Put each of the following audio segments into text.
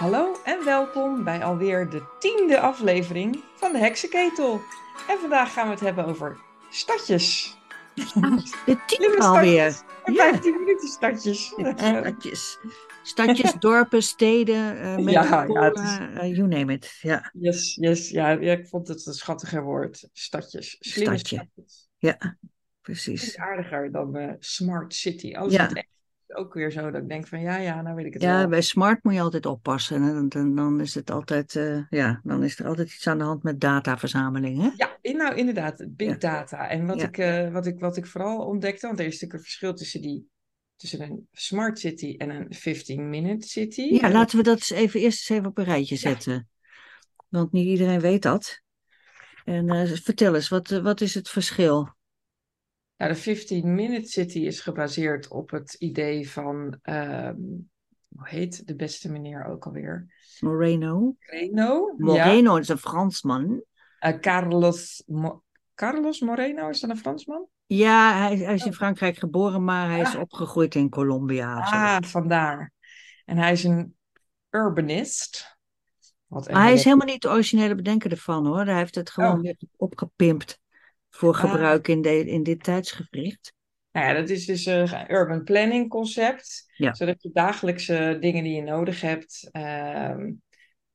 Hallo en welkom bij alweer de tiende aflevering van de Heksenketel. En vandaag gaan we het hebben over stadjes. De tiende alweer. En 15 minuten stadjes. Stadjes. Stadjes, dorpen, steden, uh, ja, ja, uh, you name it. Ja. Yes, yes. Ja, ik vond het een schattiger woord. Stadjes. Slimme Stadje. stadjes. Ja, Het precies. is aardiger dan eh, smart city. Alles Ja. ja. echt is ook weer zo dat ik denk van ja, ja, nou weet ik het Ja, wel. bij smart moet je altijd oppassen. En dan, dan is het altijd, eh, ja, dan is er altijd iets aan de hand met dataverzameling. Hè? Ja, in- nou inderdaad, big Ja. data. En wat, Ja. ik, eh, wat, ik, wat ik vooral ontdekte, want er is natuurlijk een verschil tussen, die, tussen een smart city en een 15-minute city. Ja, laten we dat eens even, eerst eens even op een rijtje zetten. Want niet iedereen weet dat. En eh, vertel eens, wat, wat is het verschil? Nou, de 15-minute city is gebaseerd op het idee van, ehm, hoe heet de beste meneer ook alweer? Moreno? Moreno? Ja. Moreno is een Fransman. Eh, Carlos, Mo- Carlos Moreno, is dat een Fransman? Ja, hij, hij is in Frankrijk geboren, maar hij is Ah. opgegroeid in Colombia. Ah, vandaar. En hij is een urbanist. Wat hij is hele- helemaal niet de originele bedenker ervan hoor. Hij heeft het gewoon Oh. weer opgepimpt voor Ah. gebruik in, de, in dit tijdsgevricht. Nou ja, dat is dus een urban planning concept. Ja. Zodat je dagelijkse dingen die je nodig hebt, ehm,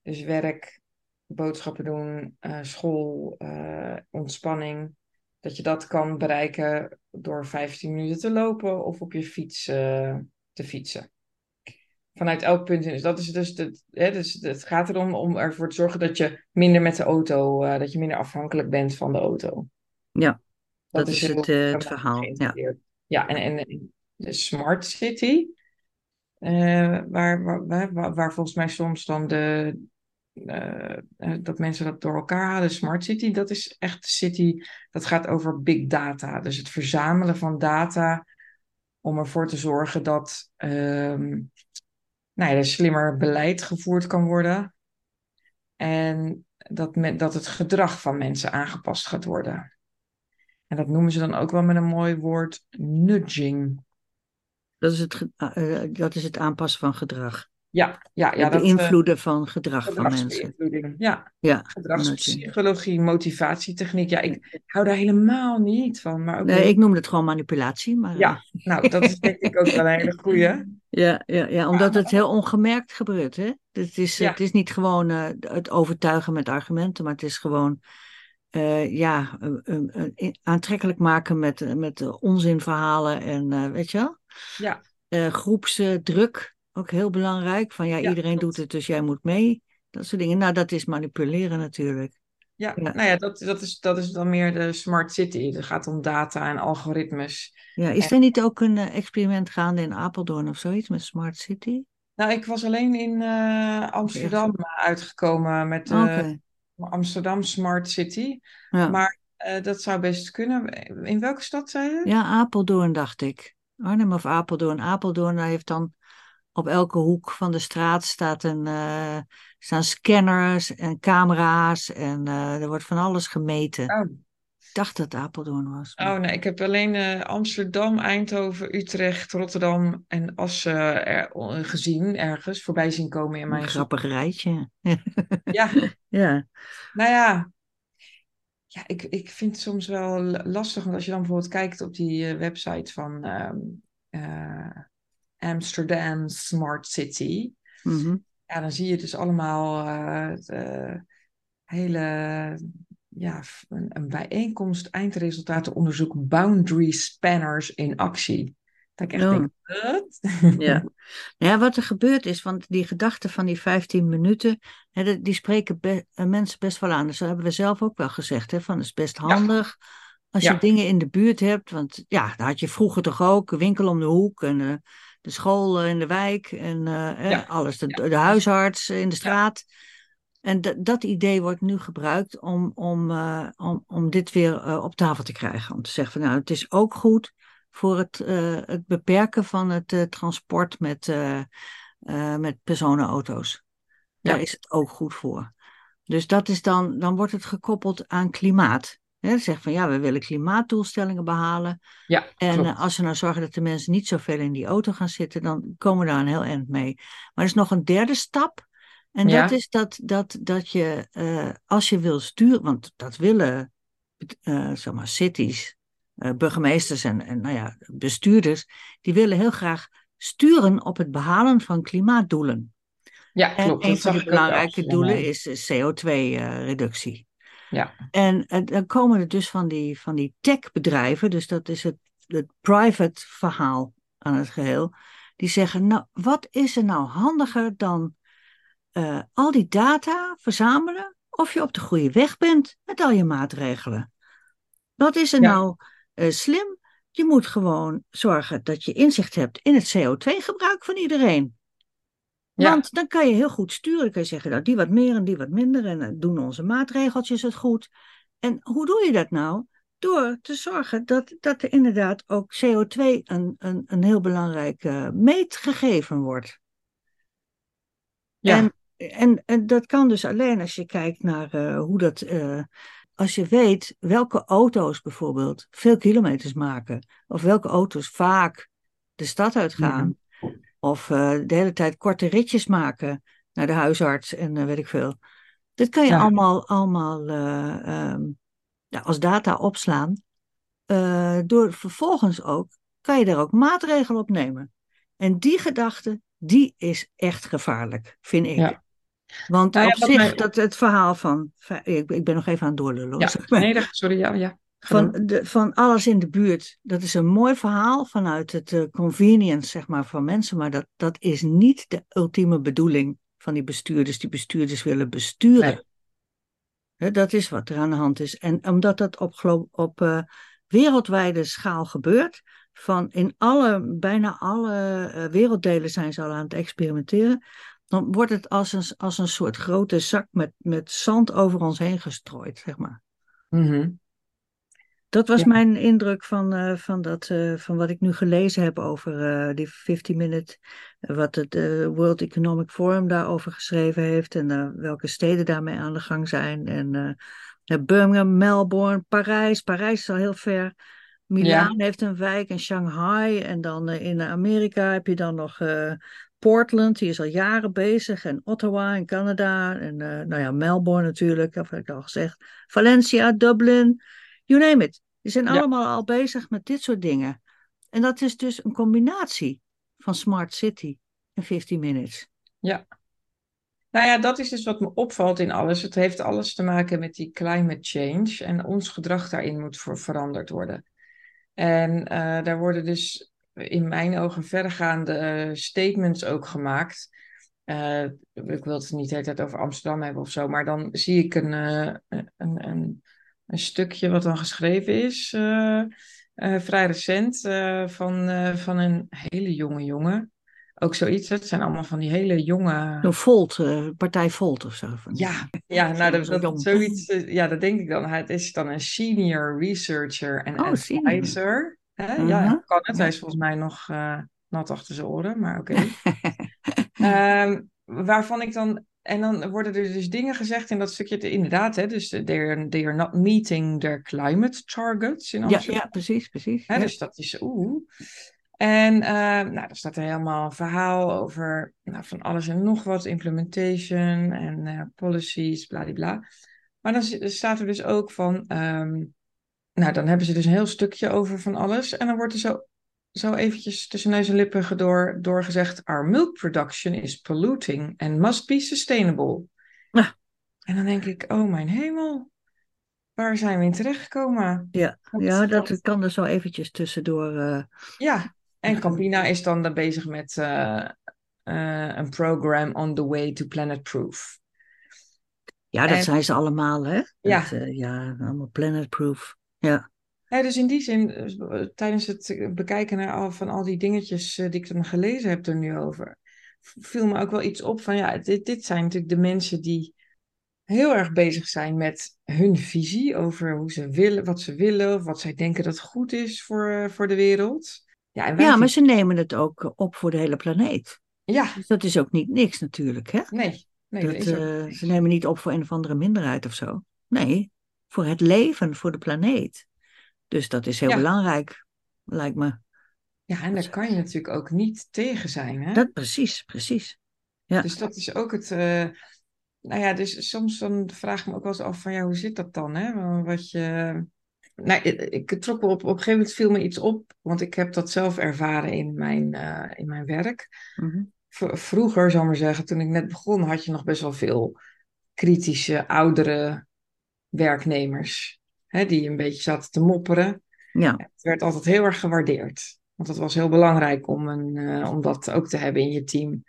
dus werk, boodschappen doen, eh, school, eh, ontspanning, dat je dat kan bereiken door 15 minuten te lopen of op je fiets eh, te fietsen. Vanuit elk punt. in- Dus dat is dus, het, hè, dus het gaat erom om ervoor te zorgen dat je minder met de auto, dat je minder afhankelijk bent van de auto. Ja, dat is het, eh, het verhaal, ja. Ja, en, en de smart city, eh, waar, waar, waar, waar- volgens mij soms dan de, eh, dat mensen dat door elkaar halen, smart city, dat is echt de city, dat gaat over big data. Dus het verzamelen van data om ervoor te zorgen dat ehm, nou ja, er slimmer beleid gevoerd kan worden. En dat, dat het gedrag van mensen aangepast gaat worden. En dat noemen ze dan ook wel met een mooi woord nudging. Dat is het, ge- eh, eh, dat is het aanpassen van gedrag. Ja, ja, ja. dat, eh, beïnvloeden van gedrag van mensen. Ja, Ja, gedragspsychologie, motivatietechniek. Ja, ik hou daar helemaal niet van. Maar ook nee, wel- ik noem het gewoon manipulatie. Maar, Ja, nou, dat is denk ik ook wel een hele goeie. Ja, ja, ja, omdat het heel ongemerkt gebeurt. Hè? Het, is, Ja. het is niet gewoon eh, het overtuigen met argumenten, maar het is gewoon eh, ja, aantrekkelijk maken met, met eh, onzinverhalen en eh, weet je wel? Ja, groepsdruk, ook heel belangrijk. Van ja, Ja, iedereen doet het, dus jij moet mee. Dat soort dingen. Nou, dat is manipuleren natuurlijk. ja. Ja. nou ja, dat, dat, is, dat is dan meer de smart city. Het gaat om data en algoritmes. Ja, is En- er niet ook een experiment gaande in Apeldoorn of zoiets met Smart City? Nou, ik was alleen in Amsterdam uitgekomen met Oké. Amsterdam Smart City. Ja. Maar eh, dat zou best kunnen. In welke stad zei je? Ja, Apeldoorn dacht ik. Arnhem of Apeldoorn. Apeldoorn daar heeft dan op elke hoek van de straat staat een, eh, staan scanners en camera's en eh, er wordt van alles gemeten. Oh. Dacht dat Apeldoorn was. Oh nee, ik heb alleen eh, Amsterdam, Eindhoven, Utrecht, Rotterdam en Assen er, gezien ergens voorbij zien komen in een mijn zoek. grappig rijtje. Ja, ja. nou ja. Ja, ik, ik vind het soms wel lastig, want als je dan bijvoorbeeld kijkt op die eh, website van ehm, eh, Amsterdam Smart City, Mhm. ja, dan zie je dus allemaal eh, eh, hele, ja, een, een bijeenkomst, eindresultatenonderzoek, boundary spanners in actie. Dat ik echt Oh. denk, wat? Ja. ja, wat er gebeurd is, want die gedachten van die 15 minuten, hè, die spreken be- eh, mensen best wel aan. Dus dat hebben we zelf ook wel gezegd, hè, van het is best handig als je Ja. dingen in de buurt hebt. Want ja, dat had je vroeger toch ook, een winkel om de hoek en eh, de school eh, in de wijk en Ja. alles, de, de huisarts in de straat. En dat- idee wordt nu gebruikt om, om, eh, om, om dit weer eh, op tafel te krijgen. Om te zeggen van nou, het is ook goed voor het, eh, het beperken van het transport met, met personenauto's. Daar Ja. is het ook goed voor. Dus dat is dan, dan wordt het gekoppeld aan klimaat. Zeg van ja, we willen klimaatdoelstellingen behalen. Ja, En klopt. als we nou zorgen dat de mensen niet zoveel in die auto gaan zitten, dan komen we daar een heel eind mee. Maar er is nog een derde stap. En Ja. dat is dat, dat, dat je, eh, als je wil sturen, want dat willen eh, zeg maar, cities, eh, burgemeesters en, en nou ja, bestuurders, die willen heel graag sturen op het behalen van klimaatdoelen. Ja, En klopt. een dat van ook belangrijke doelen is eh, CO2-reductie. Ja, En dan komen er dus van die, van die techbedrijven, dus dat is het, het private verhaal aan het geheel, die zeggen, nou, wat is er nou handiger dan eh, al die data verzamelen of je op de goede weg bent met al je maatregelen? Wat is er Ja. nou eh, slim? Je moet gewoon zorgen dat je inzicht hebt in het CO2-gebruik van iedereen. Ja. Want dan kan je heel goed sturen. Dan kan je zeggen, nou, die wat meer en die wat minder. En dan doen onze maatregeltjes het goed. En hoe doe je dat nou? Door te zorgen dat, dat er inderdaad ook CO2 een, een, een heel belangrijk eh, meetgegeven wordt. ja, En, en, en dat kan dus alleen als je kijkt naar eh, hoe dat. eh, als je weet welke auto's bijvoorbeeld veel kilometers maken. Of welke auto's vaak de stad uitgaan. Of eh, de hele tijd korte ritjes maken naar de huisarts en weet ik veel. Dat kan je Ja. allemaal, allemaal eh, ehm, ja, als data opslaan. Door vervolgens ook, kan je daar ook maatregelen op nemen. En die gedachte, die is echt gevaarlijk, vind ik. Ja. Want Nou ja, op zich, mij- dat het verhaal van, ik, ik ben nog even aan het doorlullen. ja. zeg maar. Nee, dat, sorry, ja, ja. Van, de, van alles in de buurt. Dat is een mooi verhaal vanuit het eh, convenience zeg maar, van mensen. Maar dat, dat is niet de ultieme bedoeling van die bestuurders. Die bestuurders willen besturen. Nee. Dat is wat er aan de hand is. En omdat dat op, op eh, wereldwijde schaal gebeurt. Van in alle, bijna alle eh, werelddelen zijn ze al aan het experimenteren. Dan wordt het als een, als een soort grote zak met, met zand over ons heen gestrooid, zeg maar. Mhm. Dat was Ja. mijn indruk van, eh, van, dat, eh, van wat ik nu gelezen heb over eh, die 50 minute, wat het World Economic Forum daarover geschreven heeft en welke steden daarmee aan de gang zijn. En Birmingham, Melbourne, Parijs. Parijs is al heel ver. Milaan heeft een wijk en Shanghai. En dan in Amerika heb je dan nog Portland, die is al jaren bezig. En Ottawa in Canada. En eh, nou ja, Melbourne natuurlijk, dat heb ik al gezegd. Valencia, Dublin, you name it. Die zijn Ja. allemaal al bezig met dit soort dingen. En dat is dus een combinatie van Smart City en 50 Minutes. Nou ja, dat is dus wat me opvalt in alles. Het heeft alles te maken met die climate change en ons gedrag daarin moet voor veranderd worden. En eh, daar worden dus in mijn ogen verregaande eh, statements ook gemaakt. Eh, ik wil het niet de hele tijd over Amsterdam hebben of zo, maar dan zie ik een, eh, een, een, een stukje wat dan geschreven is, vrij recent, van, van een hele jonge jongen. Ook zoiets, het zijn allemaal van die hele jonge. Een Volt, partij Volt of zo. Van- Ja, ja nou, dat, dat, zoiets, ja, dat denk ik dan. Het is dan een senior researcher en Oh, senior. Hè? Mhm. Ja, kan het. Hij Ja. is volgens mij nog eh, nat achter zijn oren, maar oké. Ehm, waarvan ik dan... En dan worden er dus dingen gezegd in dat stukje, inderdaad, hè, dus they're, they're not meeting their climate targets in ja, Amsterdam. ja, precies, precies. Hè, ja. Dus dat is oeh. En eh, nou, daar staat er helemaal een verhaal over nou, van alles en nog wat, implementation en eh, policies, bladibla. Maar dan staat er dus ook van, ehm, nou dan hebben ze dus een heel stukje over van alles. En dan wordt er zo, zo eventjes tussen neus en lippen door, doorgezegd, our milk production is polluting and must be sustainable. Ah. En dan denk ik, oh mijn hemel, waar zijn we in terechtgekomen? Ja, ja, dat kan er zo eventjes tussendoor. eh, ja, en Campina is dan, dan bezig met eh, eh, een program on the way to Planet Proof. ja, dat En- zijn ze allemaal, hè? Ja. Dat, ja, allemaal planetproof. Ja. Ja, dus in die zin, eh, tijdens het bekijken naar al, van al die dingetjes eh, die ik dan gelezen heb er nu over, viel me ook wel iets op van ja, dit, dit zijn natuurlijk de mensen die heel erg bezig zijn met hun visie over hoe ze willen, wat ze willen, of wat zij denken dat goed is voor, eh, voor de wereld. Ja, ja, maar ze nemen het ook op voor de hele planeet. ja, Dus dat is ook niet niks natuurlijk, hè? nee, nee, dat eh, ze nemen niet op voor een of andere minderheid of zo. Nee, voor het leven, voor de planeet. Dus dat is heel Ja. belangrijk, lijkt me. Ja, en daar kan je natuurlijk ook niet tegen zijn, hè? Dat, precies, precies. Ja. Dus dat is ook het. eh, nou ja, dus soms dan vraag ik me ook wel eens af van ja, hoe zit dat dan? Hè? Wat je. Nou, ik, ik trok op, op een gegeven moment viel me iets op, want ik heb dat zelf ervaren in mijn, eh, in mijn werk. Mhm. Vroeger, zal ik maar zeggen, toen ik net begon, had je nog best wel veel kritische, oudere werknemers. Hè, die een beetje zaten te mopperen. Ja, Het werd altijd heel erg gewaardeerd. Want het was heel belangrijk om, een, eh, om dat ook te hebben in je team.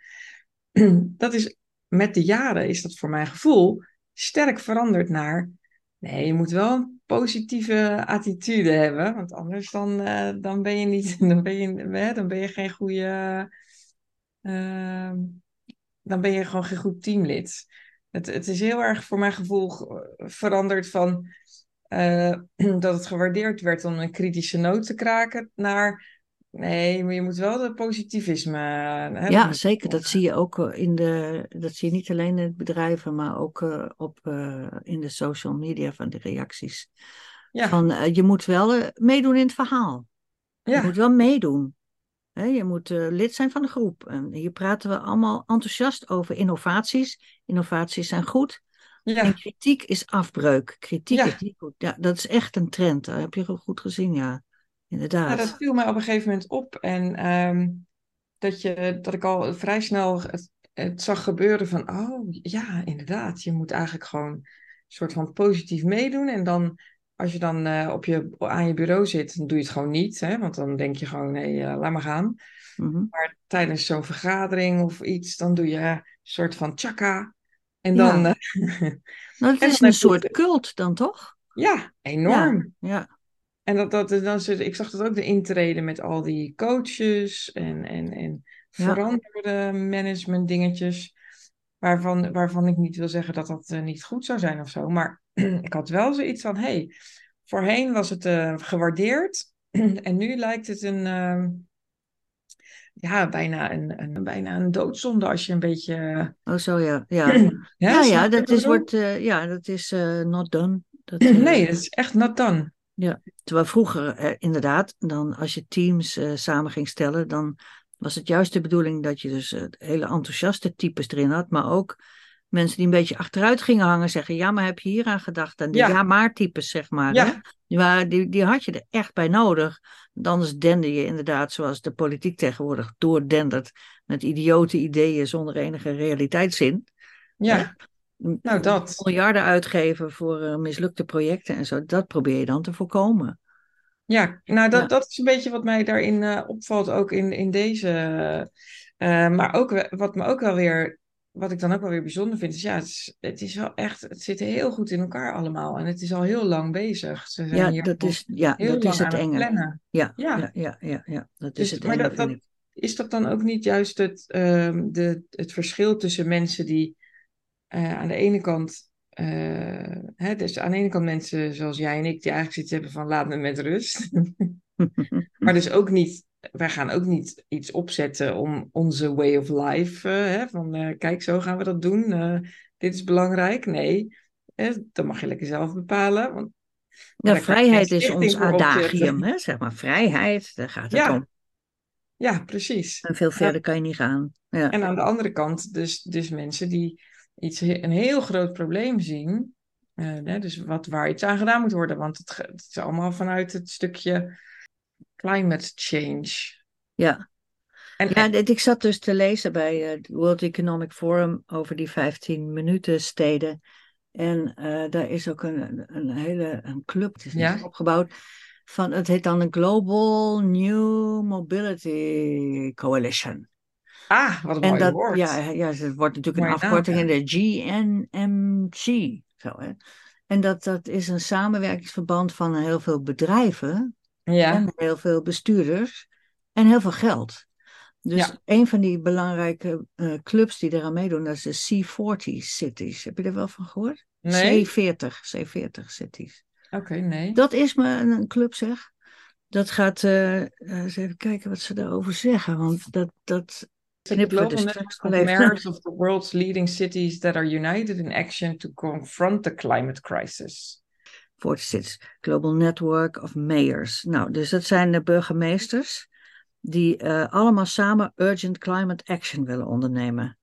Dat is, met de jaren is dat voor mijn gevoel sterk veranderd naar... Nee, je moet wel een positieve attitude hebben. Want anders dan, eh, dan ben je niet... Dan ben je, dan ben je geen goede... eh, dan ben je gewoon geen goed teamlid. Het, het is heel erg voor mijn gevoel ge- veranderd van eh, dat het gewaardeerd werd om een kritische noot te kraken naar nee, maar je moet wel de positivisme. Hè, ja zeker. Dat zie je ook eh, in de. Dat zie je niet alleen in het bedrijven, maar ook eh, op, eh, in de social media van de reacties. Ja, Van eh, je moet wel eh, meedoen in het verhaal. Je moet wel meedoen. Je moet eh, lid zijn van de groep. En hier praten we allemaal enthousiast over innovaties. Innovaties zijn goed. En ja, kritiek is afbreuk. Kritiek Ja. is niet goed. Ja, dat is echt een trend. Dat heb je goed gezien, ja. Inderdaad. Ja, dat viel mij op een gegeven moment op. En ehm, dat, je, dat ik al vrij snel het, het zag gebeuren van, oh ja, inderdaad, je moet eigenlijk gewoon een soort van positief meedoen. En dan, als je dan eh, op je, aan je bureau zit, dan doe je het gewoon niet. Hè? Want dan denk je gewoon, nee, eh, laat maar gaan. Mhm. Maar tijdens zo'n vergadering of iets, dan doe je een soort van tjaka. En Ja. dan, eh, Nou, het is dan een soort het- cult dan toch? ja, enorm. Ja. En dat, dat, dan zit, ik zag dat ook de intreden met al die coaches en, en, en Ja. veranderde management dingetjes. Waarvan, waarvan ik niet wil zeggen dat dat eh, niet goed zou zijn of zo. Maar ik had wel zoiets van, hey, voorheen was het eh, gewaardeerd. en nu lijkt het een, ehm, ja, bijna een, een, bijna een doodzonde als je een beetje... eh, Oh, zo ja. Ja, hè, ja, snap ja dat is, wordt, eh, ja, dat is eh, not done. Dat, eh, Nee, dat is echt not done. Terwijl vroeger, eh, inderdaad, dan als je teams eh, samen ging stellen, dan was het juist de bedoeling dat je dus eh, hele enthousiaste types erin had, maar ook mensen die een beetje achteruit gingen hangen, zeggen, ja, maar heb je hier aan gedacht? En de Ja. ja, maar types, zeg maar. Ja. Hè? Die, die, die had je er echt bij nodig. Want Anders dende je inderdaad, zoals de politiek tegenwoordig doordendert, met idiote ideeën zonder enige realiteitszin. Ja, nou dat. Miljarden uitgeven voor eh, mislukte projecten en zo, dat probeer je dan te voorkomen. Ja, nou dat, Ja. dat is een beetje wat mij daarin eh, opvalt, ook in, in deze. eh, maar ook wat me ook wel weer, wat ik dan ook wel weer bijzonder vind, is ja, het is, het is wel echt, het zit heel goed in elkaar allemaal. En het is al heel lang bezig. Ze zijn Ja, hier dat is, ja, heel dat lang is het enge. plannen. Ja, Ja. ja, ja, ja, ja, dat is Dus, het maar enge, dat, vind dat, ik. is dat dan ook niet juist het, ehm, de, het verschil tussen mensen die eh, aan de ene kant, eh, hè, dus aan de ene kant mensen zoals jij en ik, die eigenlijk zoiets hebben van laat me met rust. Maar dus ook niet, wij gaan ook niet iets opzetten om onze way of life, eh, hè, van eh, kijk, zo gaan we dat doen, dit is belangrijk. Nee, eh, dat mag je lekker zelf bepalen. Want, Ja, vrijheid is ons adagium, hè? zeg maar. Vrijheid, daar gaat het Ja. om. Ja, precies. En veel verder kan je niet gaan. Ja, En aan de andere kant, dus, dus mensen die iets, een heel groot probleem zien, eh, dus wat, waar iets aan gedaan moet worden, want het, het is allemaal vanuit het stukje climate change. ja. En, ja ik zat dus te lezen bij eh, het World Economic Forum over die 15 minuten steden. En eh, daar is ook een, een hele een club, het is niet Ja. opgebouwd, van, het heet dan een Global New Mobility Coalition. Ah, wat een En mooi dat, woord. ja, ja, het wordt natuurlijk een naam, afkorting in de GNMG. Zo, hè. En dat, dat is een samenwerkingsverband van heel veel bedrijven Ja, en heel veel bestuurders en heel veel geld. Dus Ja. een van die belangrijke eh, clubs die eraan meedoen, dat is de C40 cities. Heb je er wel van gehoord? nee? C40, C40 cities. Oké, nee. Dat is me een, een club, zeg. Dat gaat, eh, eens even kijken wat ze daarover zeggen, want dat, dat We global network of mayors of the world's leading cities that are united in action to confront the climate crisis. 40 cities, Global Network of Mayors. Nou, dus dat zijn de burgemeesters die eh, allemaal samen urgent climate action willen ondernemen.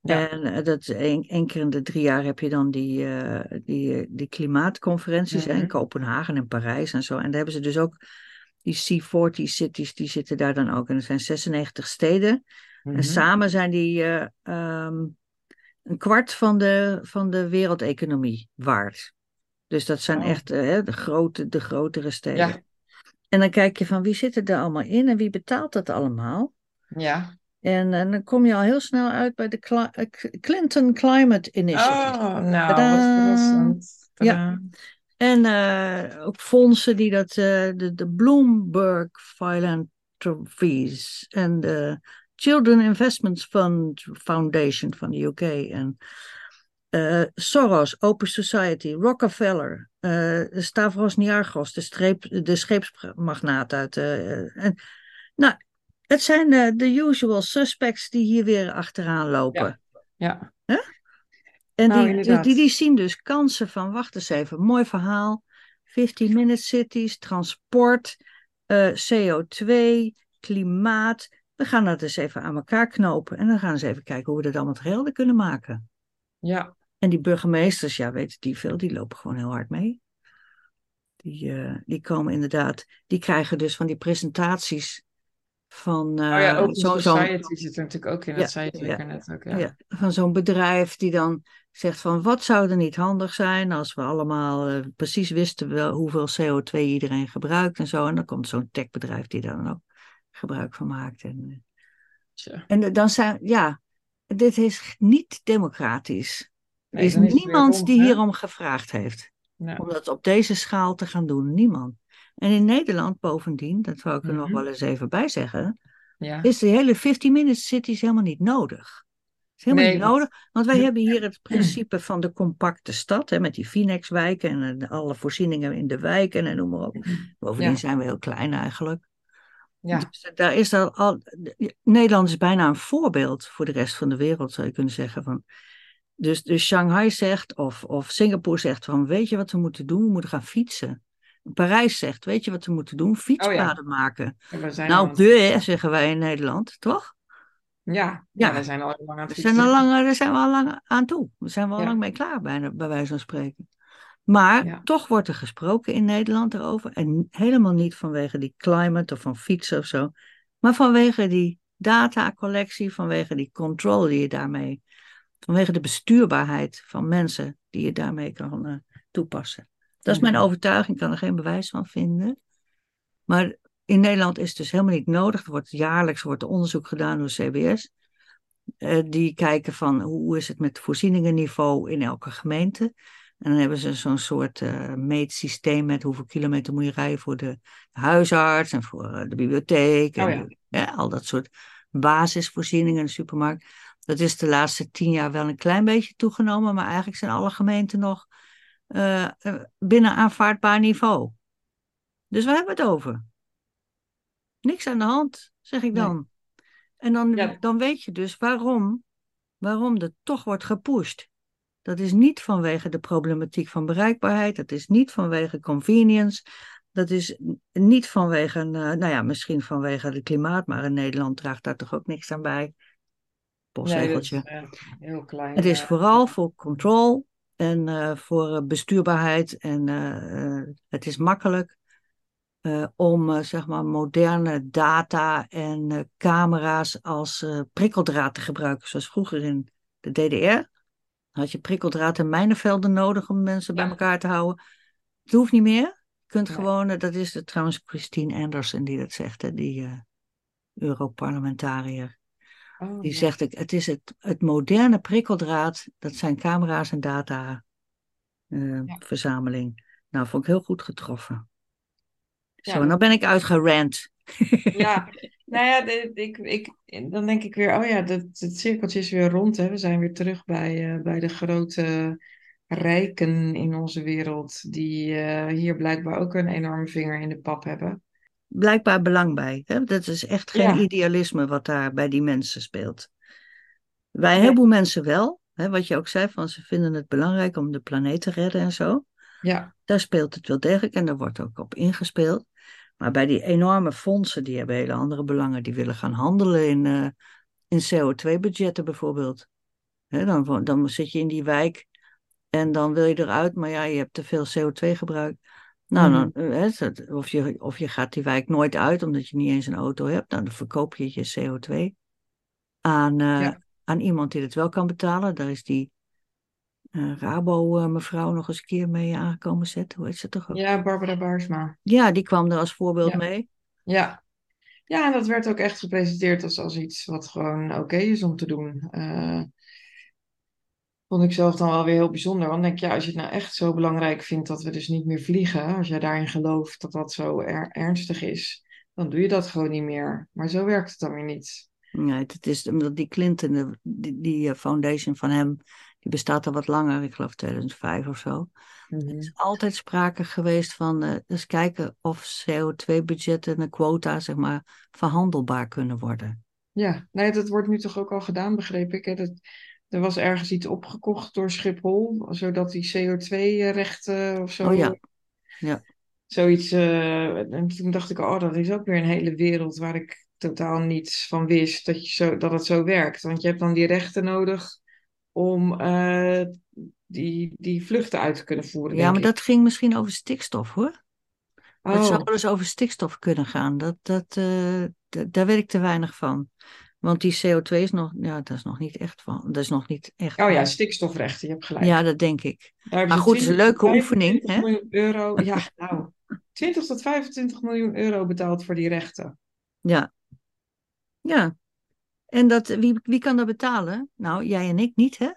Ja. En uh, dat één, keer in de drie jaar heb je dan die, uh, die, die klimaatconferenties Mhm. in Kopenhagen en Parijs en zo. En daar hebben ze dus ook die C40 cities, die zitten daar dan ook. En er zijn 96 steden. Mhm. En samen zijn die uh, um, een kwart van de, van de wereldeconomie waard. Dus dat zijn Oh. echt uh, de, grote, de grotere steden. Ja. En dan kijk je van wie zit er allemaal in en wie betaalt dat allemaal. Ja. En, en dan kom je al heel snel uit bij de Cli Clinton Climate Initiative. Oh, nou, wat. Ja. En uh, ook fondsen die dat, uh, de, de Bloomberg Philanthropies en de Children Investments Fund Foundation van de UK en uh, Soros, Open Society, Rockefeller, uh, Stavros Niarchos, de, streep, de scheepsmagnaat uit. Uh, en, nou, het zijn de usual suspects die hier weer achteraan lopen. Ja. Huh? En Nou, die, die, die, die zien dus kansen van, wacht eens even, mooi verhaal. 15-minute cities, transport, uh, CO2, klimaat. We gaan dat eens even aan elkaar knopen. En dan gaan eens even kijken hoe we dat allemaal te helder kunnen maken. Ja. En die burgemeesters, ja, weten die veel, die lopen gewoon heel hard mee. Die, uh, die komen inderdaad, die krijgen dus van die presentaties van uh, oh ja, Open zo'n Society zit er natuurlijk ook in. Ja, dat zei je ja, net ook. Ja. ja, van zo'n bedrijf die dan zegt van wat zou er niet handig zijn als we allemaal uh, precies wisten wel hoeveel CO2 iedereen gebruikt en zo. En dan komt zo'n techbedrijf die dan ook gebruik van maakt. En, Tja. en dan zijn, ja, dit is niet democratisch. Nee, er is niemand die hierom gevraagd heeft. Ja. Om dat op deze schaal te gaan doen. Niemand. En in Nederland bovendien, dat wou ik er nog Mhm. wel eens even bij zeggen, Ja. is de hele 15-minute cities helemaal niet nodig. is helemaal Nee, niet want- nodig, want wij hebben hier het principe van de compacte stad, hè, met die Finex-wijken en eh, alle voorzieningen in de wijken en noem maar op. Bovendien Ja. zijn we heel klein eigenlijk. Ja. Dus daar is al, al, Nederland is bijna een voorbeeld voor de rest van de wereld, zou je kunnen zeggen. Van, dus, dus Shanghai zegt, of, of Singapore zegt van, weet je wat we moeten doen? We moeten gaan fietsen. Parijs zegt, weet je wat we moeten doen? Fietspaden maken. Ja, we Nou, al- de, zeggen wij in Nederland, toch? Ja, Ja. we zijn al lang aan het We zijn fietsen. al lang, daar zijn we al lang aan toe. We zijn wel Ja. lang mee klaar, bijna, bij wijze van spreken. Maar Ja. toch wordt er gesproken in Nederland erover. En helemaal niet vanwege die climate of van fietsen of zo. Maar vanwege die datacollectie, vanwege die controle die je daarmee. Vanwege de bestuurbaarheid van mensen die je daarmee kan eh, toepassen. Dat is mijn overtuiging, ik kan er geen bewijs van vinden. Maar in Nederland is het dus helemaal niet nodig. Er wordt jaarlijks wordt er onderzoek gedaan door CBS. Eh, die kijken van hoe is het met voorzieningenniveau in elke gemeente. En dan hebben ze zo'n soort eh, meetsysteem met hoeveel kilometer moet je rijden voor de huisarts en voor eh, de bibliotheek. En Oh ja. ja, al dat soort basisvoorzieningen in de supermarkt. Dat is de laatste tien jaar wel een klein beetje toegenomen, maar eigenlijk zijn alle gemeenten nog eh, binnen aanvaardbaar niveau. Dus waar hebben we het over? Niks aan de hand, zeg ik Nee. dan. En dan, Ja. dan weet je dus waarom, waarom er toch wordt gepusht. Dat is niet vanwege de problematiek van bereikbaarheid, dat is niet vanwege convenience, dat is niet vanwege, eh, nou ja, misschien vanwege het klimaat, maar in Nederland draagt daar toch ook niks aan bij. Nee, is eh, heel klein. Het is vooral voor control en eh, voor bestuurbaarheid. En het is makkelijk om zeg maar moderne data en camera's als prikkeldraad te gebruiken. Zoals vroeger in de DDR. Had je prikkeldraad en mijnenvelden nodig om mensen bij elkaar te houden. Het hoeft niet meer. Je kunt gewoon, eh, dat is de, trouwens Christine Anderson die dat zegt, hè, die eh Europarlementariër. oh, Die ja. zegt, het is het, het moderne prikkeldraad, dat zijn camera's en data Ja. verzameling. Nou, vond ik heel goed getroffen. Zo, nou ben ik uitgerand. Ja, nou ja, de- ik, ik, dan denk ik weer, oh ja, dat, het cirkeltje is weer rond. Hè. We zijn weer terug bij, eh, bij de grote rijken in onze wereld, die eh, hier blijkbaar ook een enorme vinger in de pap hebben. Blijkbaar belang bij. Hè? Dat is echt geen Ja. idealisme wat daar bij die mensen speelt. Bij een Nee. heleboel mensen wel. Hè? Wat je ook zei, van ze vinden het belangrijk om de planeet te redden en zo. Ja, Daar speelt het wel degelijk en daar wordt ook op ingespeeld. Maar bij die enorme fondsen, die hebben hele andere belangen. Die willen gaan handelen in, eh, in CO2-budgetten bijvoorbeeld. Hè, dan, dan zit je in die wijk en dan wil je eruit, maar ja, je hebt te veel CO2 gebruikt. Nou, Mhm. dan, eh, of, je, of je gaat die wijk nooit uit omdat je niet eens een auto hebt. Nou, dan verkoop je je CO2 aan, eh, Ja. aan iemand die het wel kan betalen. Daar is die eh, Rabo-mevrouw nog eens een keer mee aangekomen zetten. Hoe heet ze toch ook? Ja, Barbara Baarsma. Ja, die kwam er als voorbeeld Ja. mee. Ja. Ja, en dat werd ook echt gepresenteerd als, als iets wat gewoon oké is om te doen. Eh, vond ik zelf dan wel weer heel bijzonder. Want denk ja, als je het nou echt zo belangrijk vindt dat we dus niet meer vliegen, als jij daarin gelooft dat dat zo er- ernstig is, dan doe je dat gewoon niet meer. Maar zo werkt het dan weer niet. Nee, het is omdat die Clinton, die, die eh, foundation van hem, bestaat al wat langer, ik geloof 2005 of zo. Mhm. Er is altijd sprake geweest van eh eens kijken of CO2-budgetten en quota, zeg maar, verhandelbaar kunnen worden. Ja, nee, dat wordt nu toch ook al gedaan, begreep ik. Hè? Dat, er was ergens iets opgekocht door Schiphol, zodat die CO2-rechten of zo. Oh ja. Ja. Zoiets. eh, en toen dacht ik, oh, dat is ook weer een hele wereld waar ik totaal niets van wist dat, je zo, dat het zo werkt. Want je hebt dan die rechten nodig om eh, die, die vluchten uit te kunnen voeren. Ja, maar ik. dat ging misschien over stikstof hoor. Het Oh, zou wel eens over stikstof kunnen gaan. Dat, dat, eh, daar weet ik te weinig van. Want die CO2 is nog, ja, dat is nog niet echt van. Dat is nog niet echt. oh ja, van- stikstofrechten, je hebt gelijk. ja, dat denk ik. Daar Maar goed, het is een 20 leuke oefening, 25 hè? miljoen euro. Ja, nou, 20 tot 25 miljoen euro betaald voor die rechten. Ja. Ja. En dat, wie, wie kan dat betalen? Nou, jij en ik niet, hè?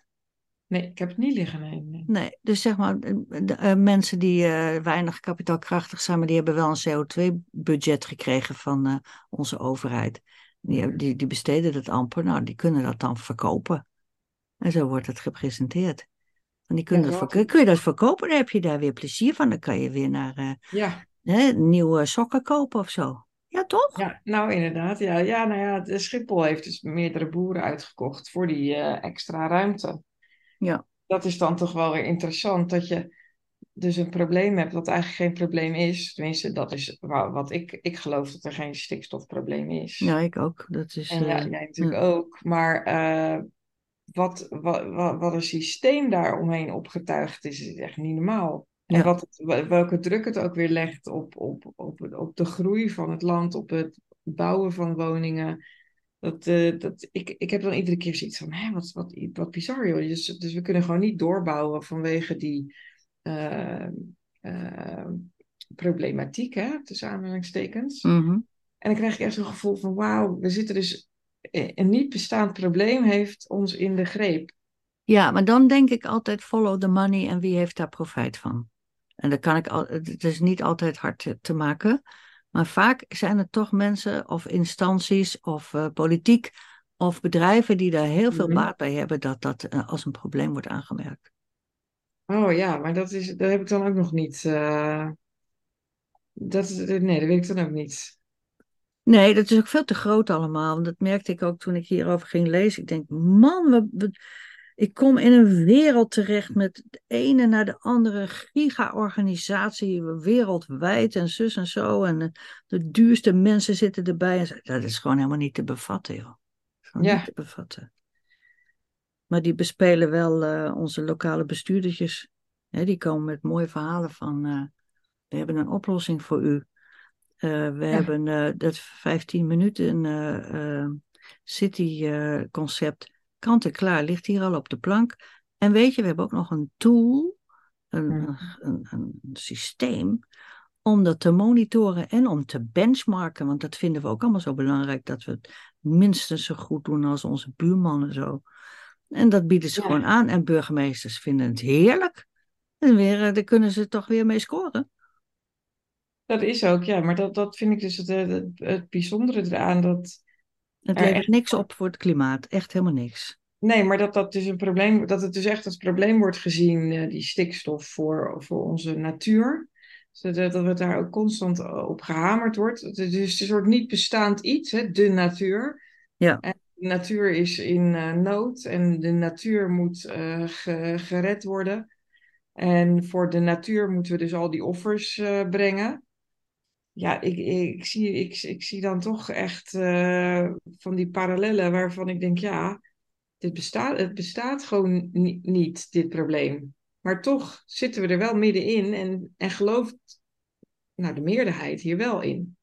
Nee, ik heb het niet liggen. Nee, nee. Nee, dus zeg maar, de, eh, mensen die eh, weinig kapitaalkrachtig zijn, maar die hebben wel een CO2-budget gekregen van eh, onze overheid. Die, die, die besteden dat amper, nou, die kunnen dat dan verkopen. En zo wordt het gepresenteerd. En die kunnen Ja, dat zo verko- kun je dat verkopen, dan heb je daar weer plezier van. Dan kan je weer naar Ja, hè, nieuwe sokken kopen of zo. Ja, toch? ja, nou inderdaad. Ja, ja, nou ja, de Schiphol heeft dus meerdere boeren uitgekocht voor die eh, extra ruimte. Ja. Dat is dan toch wel weer interessant dat je dus een probleem hebt dat eigenlijk geen probleem is. Tenminste, dat is wa- wat ik, ik geloof dat er geen stikstofprobleem is. Ja, ik ook. Dat is, En ja, eh, jij natuurlijk ook. Maar eh, wat, wat, wat, wat een systeem daar omheen opgetuigd is, is echt niet normaal. En Ja. wat het- welke druk het ook weer legt op, op, op, op de groei van het land, op het bouwen van woningen. Dat, eh, dat, ik, ik heb dan iedere keer zoiets van, hè, wat, wat, wat bizar joh. Dus, dus we kunnen gewoon niet doorbouwen vanwege die eh, eh, problematiek, hè, tussen aanhalingstekens. mhm. En dan krijg ik echt zo'n gevoel van, wauw, we zitten dus, een niet bestaand probleem heeft ons in de greep. Ja, maar dan denk ik altijd follow the money en wie heeft daar profijt van? En dat kan ik al, het is niet altijd hard te, maken, maar vaak zijn het toch mensen of instanties of eh, politiek of bedrijven die daar heel veel Mhm. baat bij hebben dat dat eh, als een probleem wordt aangemerkt. Oh ja, maar dat, is, dat heb ik dan ook nog niet. eh, dat, nee, dat weet ik dan ook niet. Nee, dat is ook veel te groot allemaal. Want dat merkte ik ook toen ik hierover ging lezen. Ik denk, man, we, we- ik kom in een wereld terecht met de ene naar de andere giga-organisatie wereldwijd en zus en zo. En de, duurste mensen zitten erbij. En dat is gewoon helemaal niet te bevatten, joh. Gewoon Ja. niet te bevatten. Maar die bespelen wel eh, onze lokale bestuurdertjes. Hè, die komen met mooie verhalen van, eh, we hebben een oplossing voor u. Eh, we hebben dat 15 minuten city concept kant en klaar, ligt hier al op de plank. En weet je, we hebben ook nog een tool, een, Mhm. een, een, een systeem, om dat te monitoren en om te benchmarken. Want dat vinden we ook allemaal zo belangrijk, dat we het minstens zo goed doen als onze buurman en zo. En dat bieden ze Ja. gewoon aan. En burgemeesters vinden het heerlijk. En weer, eh, daar kunnen ze toch weer mee scoren. Dat is ook, ja, maar dat, dat vind ik dus het, het, het bijzondere eraan. Dat, Het Er levert echt- niks op voor het klimaat. Echt helemaal niks. nee, maar dat dat dus een probleem, dat het dus echt als probleem wordt gezien, eh, die stikstof voor, voor onze natuur. Zodat dat het daar ook constant op gehamerd wordt. Het is dus een soort niet bestaand iets, hè, de natuur. Ja. En de natuur is in eh, nood en de natuur moet eh, ge- gered worden. En voor de natuur moeten we dus al die offers eh, brengen. Ja, ik, ik, zie, ik, ik zie dan toch echt eh, van die parallellen waarvan ik denk, ja, dit bestaat, het bestaat gewoon ni- niet, dit probleem. Maar toch zitten we er wel middenin en, en gelooft nou, de meerderheid hier wel in.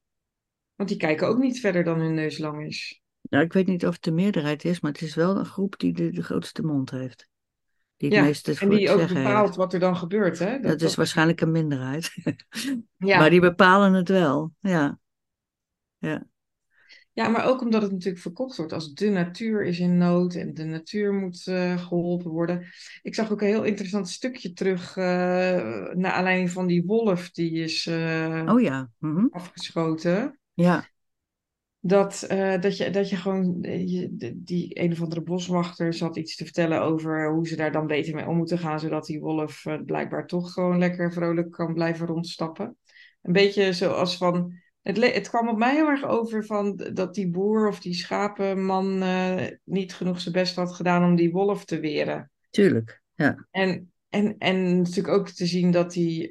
Want die kijken ook niet verder dan hun neus lang is. Nou, ik weet niet of het de meerderheid is, maar het is wel een groep die de, de grootste mond heeft. Die Ja, en die ook bepaalt heeft. wat er dan gebeurt. Hè? Dat is waarschijnlijk een minderheid. ja. Maar die bepalen het wel. Ja, ja. Ja, maar ook omdat het natuurlijk verkocht wordt als de natuur is in nood en de natuur moet eh, geholpen worden. Ik zag ook een heel interessant stukje terug uh, naar aanleiding van die wolf die is uh, Oh ja. Mhm. afgeschoten. Ja, Dat, uh, dat, je, dat je gewoon, je, die een of andere boswachter zat iets te vertellen over hoe ze daar dan beter mee om moeten gaan, zodat die wolf uh, blijkbaar toch gewoon lekker vrolijk kan blijven rondstappen. Een beetje zoals van, het, het kwam op mij heel erg over van dat die boer of die schapenman uh, niet genoeg zijn best had gedaan om die wolf te weren. tuurlijk. Ja. En, en, en natuurlijk ook te zien dat die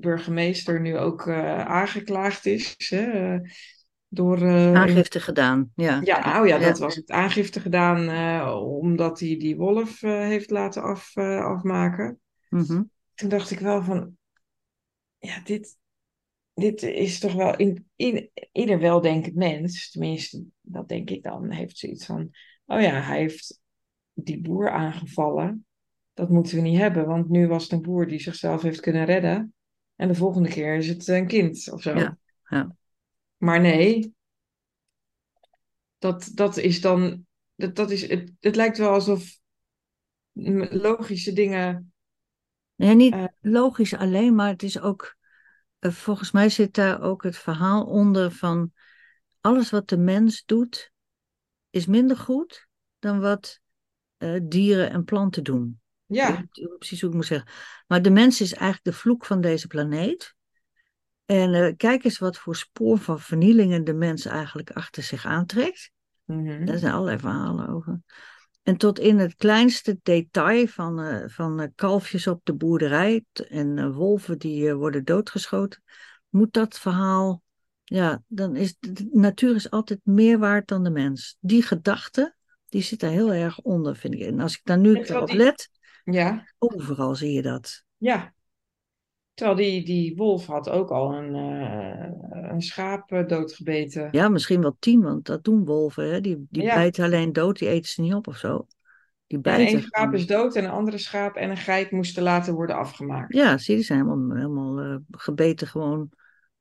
burgemeester nu ook aangeklaagd is. Hè? Door... Uh, aangifte gedaan, ja. Ja, oh ja, dat was het. Aangifte gedaan uh, omdat hij die wolf uh, heeft laten af, afmaken. Mm -hmm. Toen dacht ik wel van... Ja, dit, dit is toch wel... In, in, ieder weldenkend mens, tenminste, dat denk ik dan, heeft zoiets van... Oh ja, hij heeft die boer aangevallen. Dat moeten we niet hebben, want nu was het een boer die zichzelf heeft kunnen redden. En de volgende keer is het een kind of zo. Ja, ja. Maar nee, dat, dat is dan. Dat, dat is, het, het lijkt wel alsof logische dingen. Nee, niet uh, logisch alleen, maar het is ook. Uh, volgens mij zit daar ook het verhaal onder van. Alles wat de mens doet, is minder goed dan wat uh, dieren en planten doen. Ja. Precies hoe ik moet zeggen. Maar de mens is eigenlijk de vloek van deze planeet. En uh, kijk eens wat voor spoor van vernielingen de mens eigenlijk achter zich aantrekt. Mm -hmm. Daar zijn allerlei verhalen over. En tot in het kleinste detail van, uh, van uh, kalfjes op de boerderij en wolven die worden doodgeschoten, moet dat verhaal, ja, dan is de natuur is altijd meer waard dan de mens. Die gedachte, die zit daar heel erg onder, vind ik. En als ik daar nu op let, ja. overal zie je dat. Ja, Terwijl die, die wolf had ook al een, uh, een schaap doodgebeten. Ja, misschien wel tien, want dat doen wolven. Hè? Die, die Ja. bijten alleen dood, die eten ze niet op of zo. Die En bijten. één schaap is dood en een andere schaap en een geit moesten later worden afgemaakt. Ja, zie je, die zijn helemaal, helemaal eh, gebeten gewoon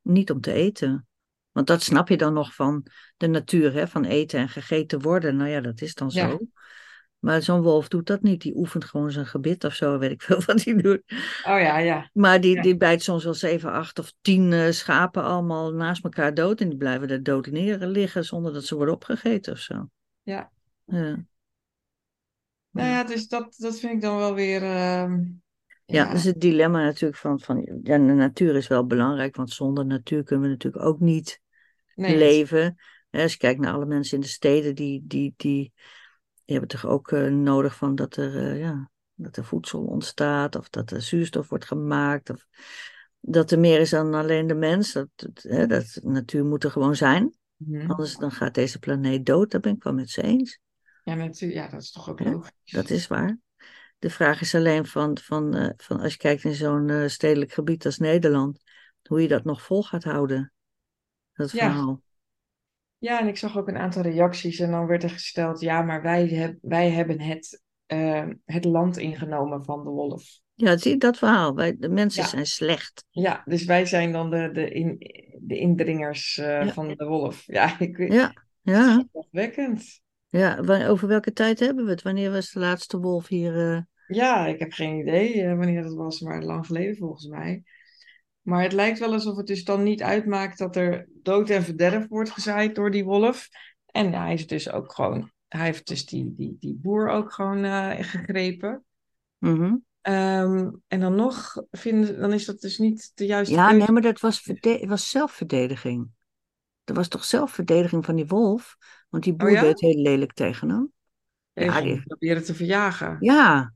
niet om te eten. Want dat snap je dan nog van de natuur, hè? van eten en gegeten worden. Nou ja, dat is dan zo. Maar zo'n wolf doet dat niet. Die oefent gewoon zijn gebit of zo, weet ik veel wat hij doet. Oh ja, ja. Maar die, Ja. die bijt soms wel zeven, acht of tien eh, schapen allemaal naast elkaar dood. En die blijven er dood neer liggen zonder dat ze worden opgegeten of zo. Ja. Ja, Nou ja, dus dat, dat vind ik dan wel weer... ehm, ja dat is het dilemma natuurlijk van, van ja, de natuur is wel belangrijk, want zonder natuur kunnen we natuurlijk ook niet nee, leven. Als je kijkt naar alle mensen in de steden, die, die, die, die hebben toch ook eh, nodig van dat er, eh, ja, dat er voedsel ontstaat, of dat er zuurstof wordt gemaakt, of dat er meer is dan alleen de mens. Dat, dat, hè, dat natuur moet er gewoon zijn. Mhm. Anders dan gaat deze planeet dood, daar ben ik wel met ze eens. Ja, natuurlijk. Ja, dat is toch ook Ja, logisch. Dat is waar. De vraag is alleen van, van, eh, van als je kijkt in zo'n stedelijk gebied als Nederland, hoe je dat nog vol gaat houden. Dat Ja. verhaal. Ja, en ik zag ook een aantal reacties en dan werd er gesteld, ja, maar wij, heb, wij hebben het, eh, het land ingenomen van de wolf. Ja, zie je dat verhaal. Wij, de mensen Ja. zijn slecht. Ja, dus wij zijn dan de, de, in, de indringers eh, Ja. van de wolf. Ja, ik weet Ja, ja, wekkend. ja. Over welke tijd hebben we het? Wanneer was de laatste wolf hier? eh? Ja, ik heb geen idee eh, wanneer dat was, maar lang geleden volgens mij. Maar het lijkt wel alsof het dus dan niet uitmaakt dat er dood en verderf wordt gezaaid door die wolf. En hij is dus ook gewoon, hij heeft dus die, die, die boer ook gewoon eh, gegrepen. Mhm. Ehm, en dan nog, vinden, dan is dat dus niet de juiste Ja, nee, maar dat was, was zelfverdediging. Dat was toch zelfverdediging van die wolf? Want die boer Oh ja? deed heel lelijk tegen hem. Ja, Ja, die proberen te verjagen. Ja.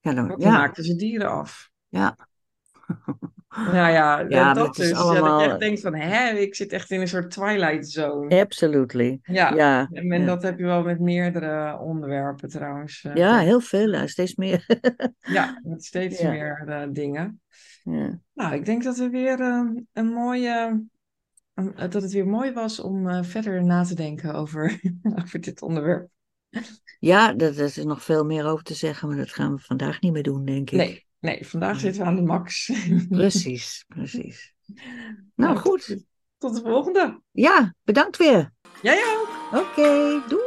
Ja, dan, ja, maakten ze dieren af. ja. Nou ja, Ja, dat dat is dus. Ja, dat je echt denkt van, hè, ik zit echt in een soort twilight zone. Absolutely. Ja, Ja, en ja. dat heb je wel met meerdere onderwerpen trouwens. eh, ja heel veel, steeds meer. ja, met steeds meer eh, dingen. ja. Nou, ik denk dat we weer eh, een mooie, een- dat het weer mooi was om eh, verder na te denken over, over dit onderwerp. ja, daar is nog veel meer over te zeggen, maar dat gaan we vandaag niet meer doen, denk ik. Nee, nee, vandaag zitten we aan de max. Precies, precies. Nou, goed. Tot, tot de volgende. Ja, bedankt weer. Jij ook. Oké, doei.